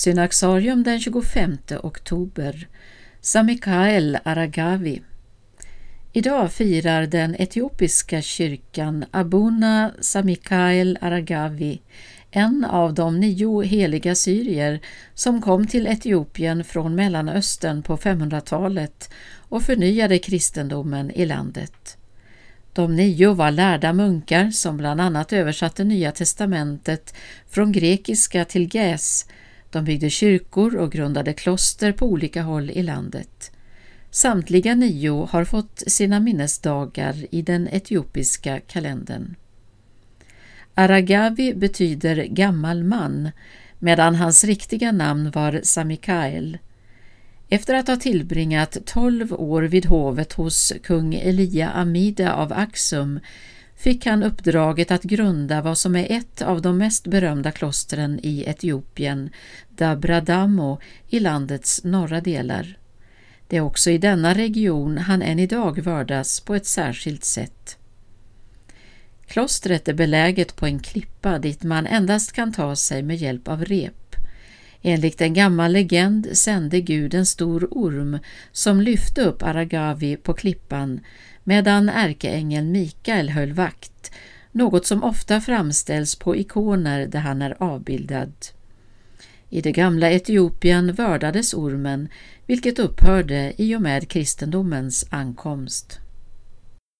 Synaxarium den 25 oktober. Samikael Aragavi. Idag firar den etiopiska kyrkan Abuna Samikael Aragavi, en av de nio heliga syrier som kom till Etiopien från Mellanöstern på 500-talet och förnyade kristendomen i landet. De nio var lärda munkar som bland annat översatte Nya testamentet från grekiska till gäs. De byggde kyrkor och grundade kloster på olika håll i landet. Samtliga nio har fått sina minnesdagar i den etiopiska kalendern. Aragavi betyder gammal man medan hans riktiga namn var Samikael. Efter att ha tillbringat tolv år vid hovet hos kung Elia Amida av Axum fick han uppdraget att grunda vad som är ett av de mest berömda klostren i Etiopien, Dabradamo, i landets norra delar. Det är också i denna region han än idag vördas på ett särskilt sätt. Klostret är beläget på en klippa dit man endast kan ta sig med hjälp av rep. Enligt en gammal legend sände Gud en stor orm som lyfte upp Aragavi på klippan medan ärkeängeln Mikael höll vakt, något som ofta framställs på ikoner där han är avbildad. I det gamla Etiopien vördades ormen, vilket upphörde i och med kristendomens ankomst.